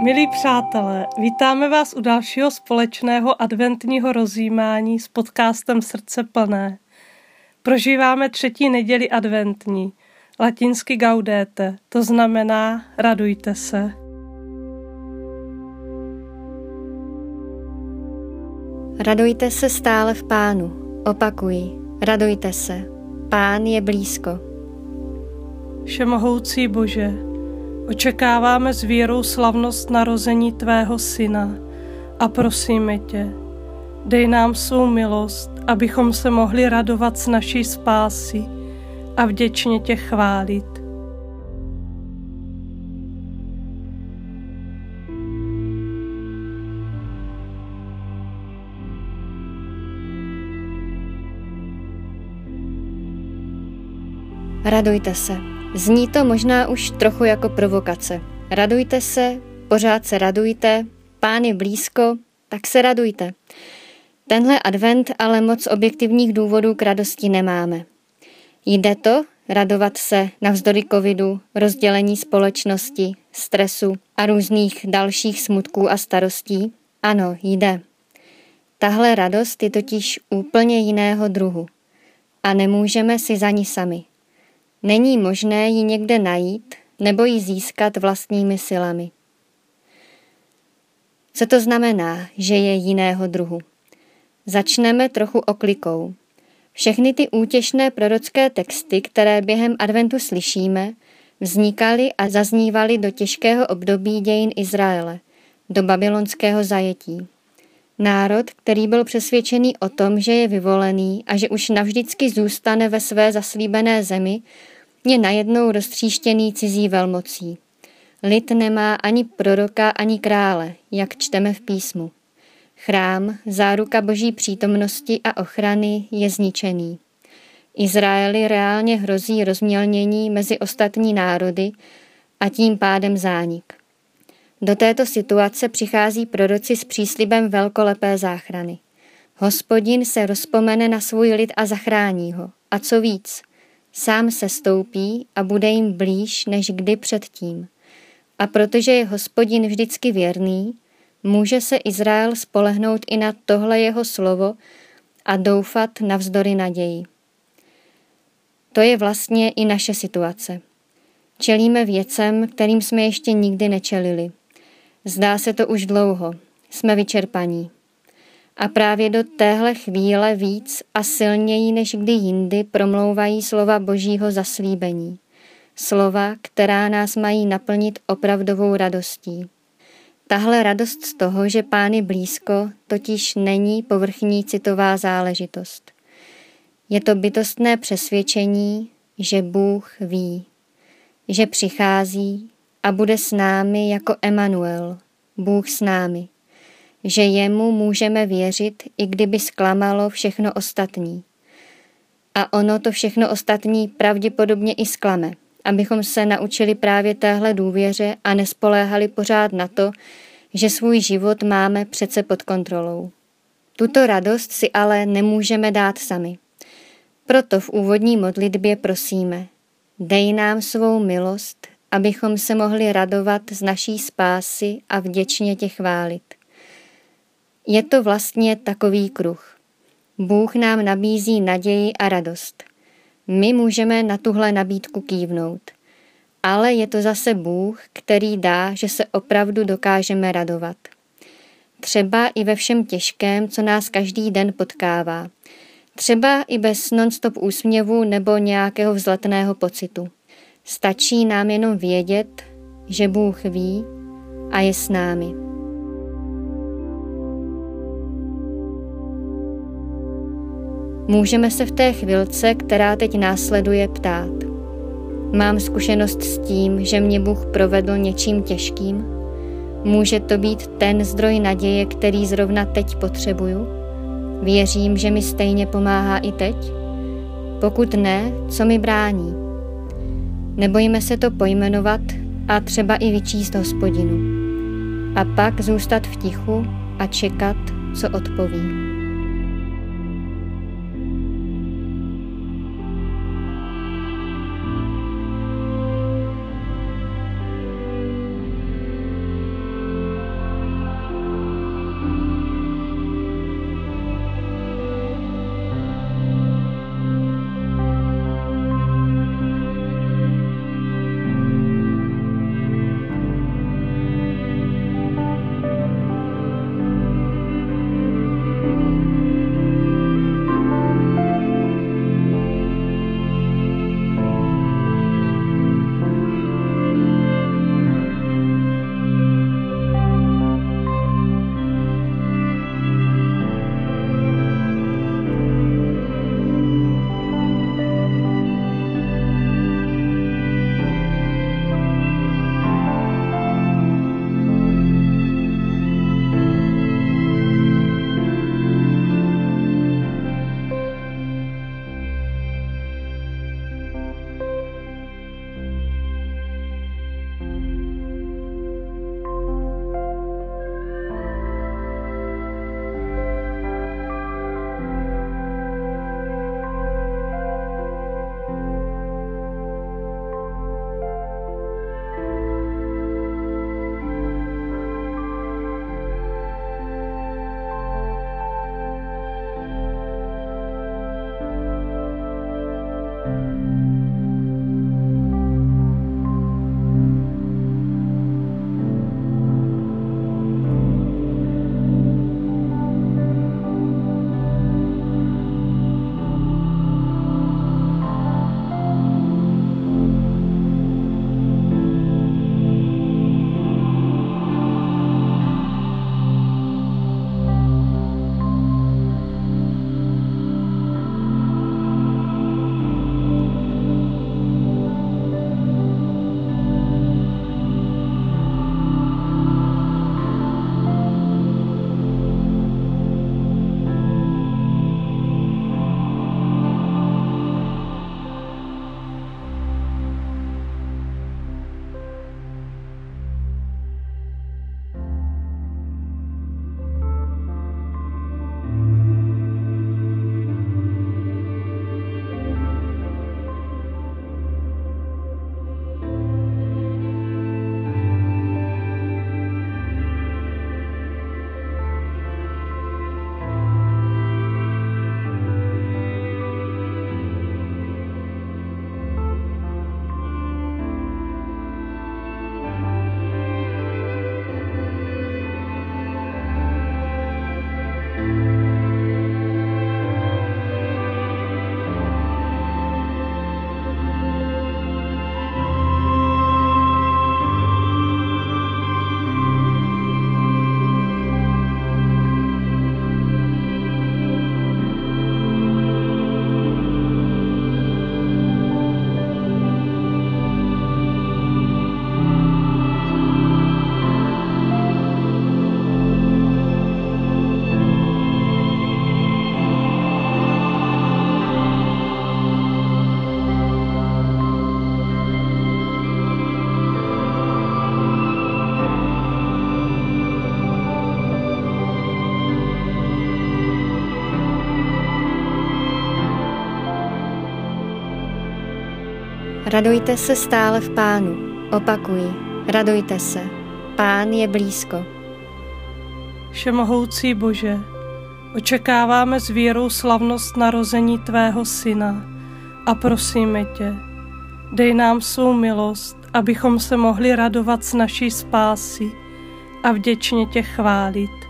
Milí přátelé, vítáme vás u dalšího společného adventního rozjímání s podcastem Srdce plné. Prožíváme třetí neděli adventní, latinsky gaudete, to znamená radujte se. Radujte se stále v Pánu. Opakuji, radujte se. Pán je blízko. Všemohoucí Bože, očekáváme s vírou slavnost narození Tvého Syna a prosíme Tě, dej nám svou milost, abychom se mohli radovat z naší spásy a vděčně Tě chválit. Radujte se. Zní to možná už trochu jako provokace. Radujte se, pořád se radujte, pán je blízko, tak se radujte. Tenhle advent ale moc objektivních důvodů k radosti nemáme. Jde to radovat se navzdory covidu, rozdělení společnosti, stresu a různých dalších smutků a starostí? Ano, jde. Tahle radost je totiž úplně jiného druhu a nemůžeme si za ní sami. Není možné ji někde najít nebo ji získat vlastními silami. Co to znamená, že je jiného druhu? Začneme trochu oklikou. Všechny ty útěšné prorocké texty, které během adventu slyšíme, vznikaly a zaznívaly do těžkého období dějin Izraele, do babylonského zajetí. Národ, který byl přesvědčený o tom, že je vyvolený a že už navždycky zůstane ve své zaslíbené zemi, je najednou roztříštěný cizí velmocí. Lid nemá ani proroka, ani krále, jak čteme v písmu. Chrám, záruka boží přítomnosti a ochrany, je zničený. Izraeli reálně hrozí rozmělnění mezi ostatní národy a tím pádem zánik. Do této situace přichází proroci s příslibem velkolepé záchrany. Hospodin se rozpomene na svůj lid a zachrání ho. A co víc, sám se stoupí a bude jim blíž než kdy předtím. A protože je hospodin vždycky věrný, může se Izrael spolehnout i na tohle jeho slovo a doufat navzdory naději. To je vlastně i naše situace. Čelíme věcem, kterým jsme ještě nikdy nečelili. Zdá se to už dlouho. Jsme vyčerpaní. A právě do téhle chvíle víc a silněji než kdy jindy promlouvají slova božího zaslíbení. Slova, která nás mají naplnit opravdovou radostí. Tahle radost z toho, že pán je blízko, totiž není povrchní citová záležitost. Je to bytostné přesvědčení, že Bůh ví, že přichází a bude s námi jako Emanuel, Bůh s námi že jemu můžeme věřit, i kdyby zklamalo všechno ostatní. A ono to všechno ostatní pravděpodobně i sklame, abychom se naučili právě téhle důvěře a nespoléhali pořád na to, že svůj život máme přece pod kontrolou. Tuto radost si ale nemůžeme dát sami. Proto v úvodní modlitbě prosíme, dej nám svou milost, abychom se mohli radovat z naší spásy a vděčně tě chválit. Je to vlastně takový kruh. Bůh nám nabízí naději a radost. My můžeme na tuhle nabídku kývnout. Ale je to zase Bůh, který dá, že se opravdu dokážeme radovat. Třeba i ve všem těžkém, co nás každý den potkává. Třeba i bez non-stop úsměvu nebo nějakého vzletného pocitu. Stačí nám jenom vědět, že Bůh ví a je s námi. Můžeme se v té chvilce, která teď následuje, ptát. Mám zkušenost s tím, že mě Bůh provedl něčím těžkým? Může to být ten zdroj naděje, který zrovna teď potřebuju? Věřím, že mi stejně pomáhá i teď? Pokud ne, co mi brání? Nebojíme se to pojmenovat a třeba i vyčíst hospodinu. A pak zůstat v tichu a čekat, co odpoví. うん。Radujte se stále v Pánu. Opakuji, radujte se. Pán je blízko. Všemohoucí Bože, očekáváme s vírou slavnost narození Tvého Syna a prosíme Tě, dej nám svou milost, abychom se mohli radovat z naší spásy a vděčně Tě chválit.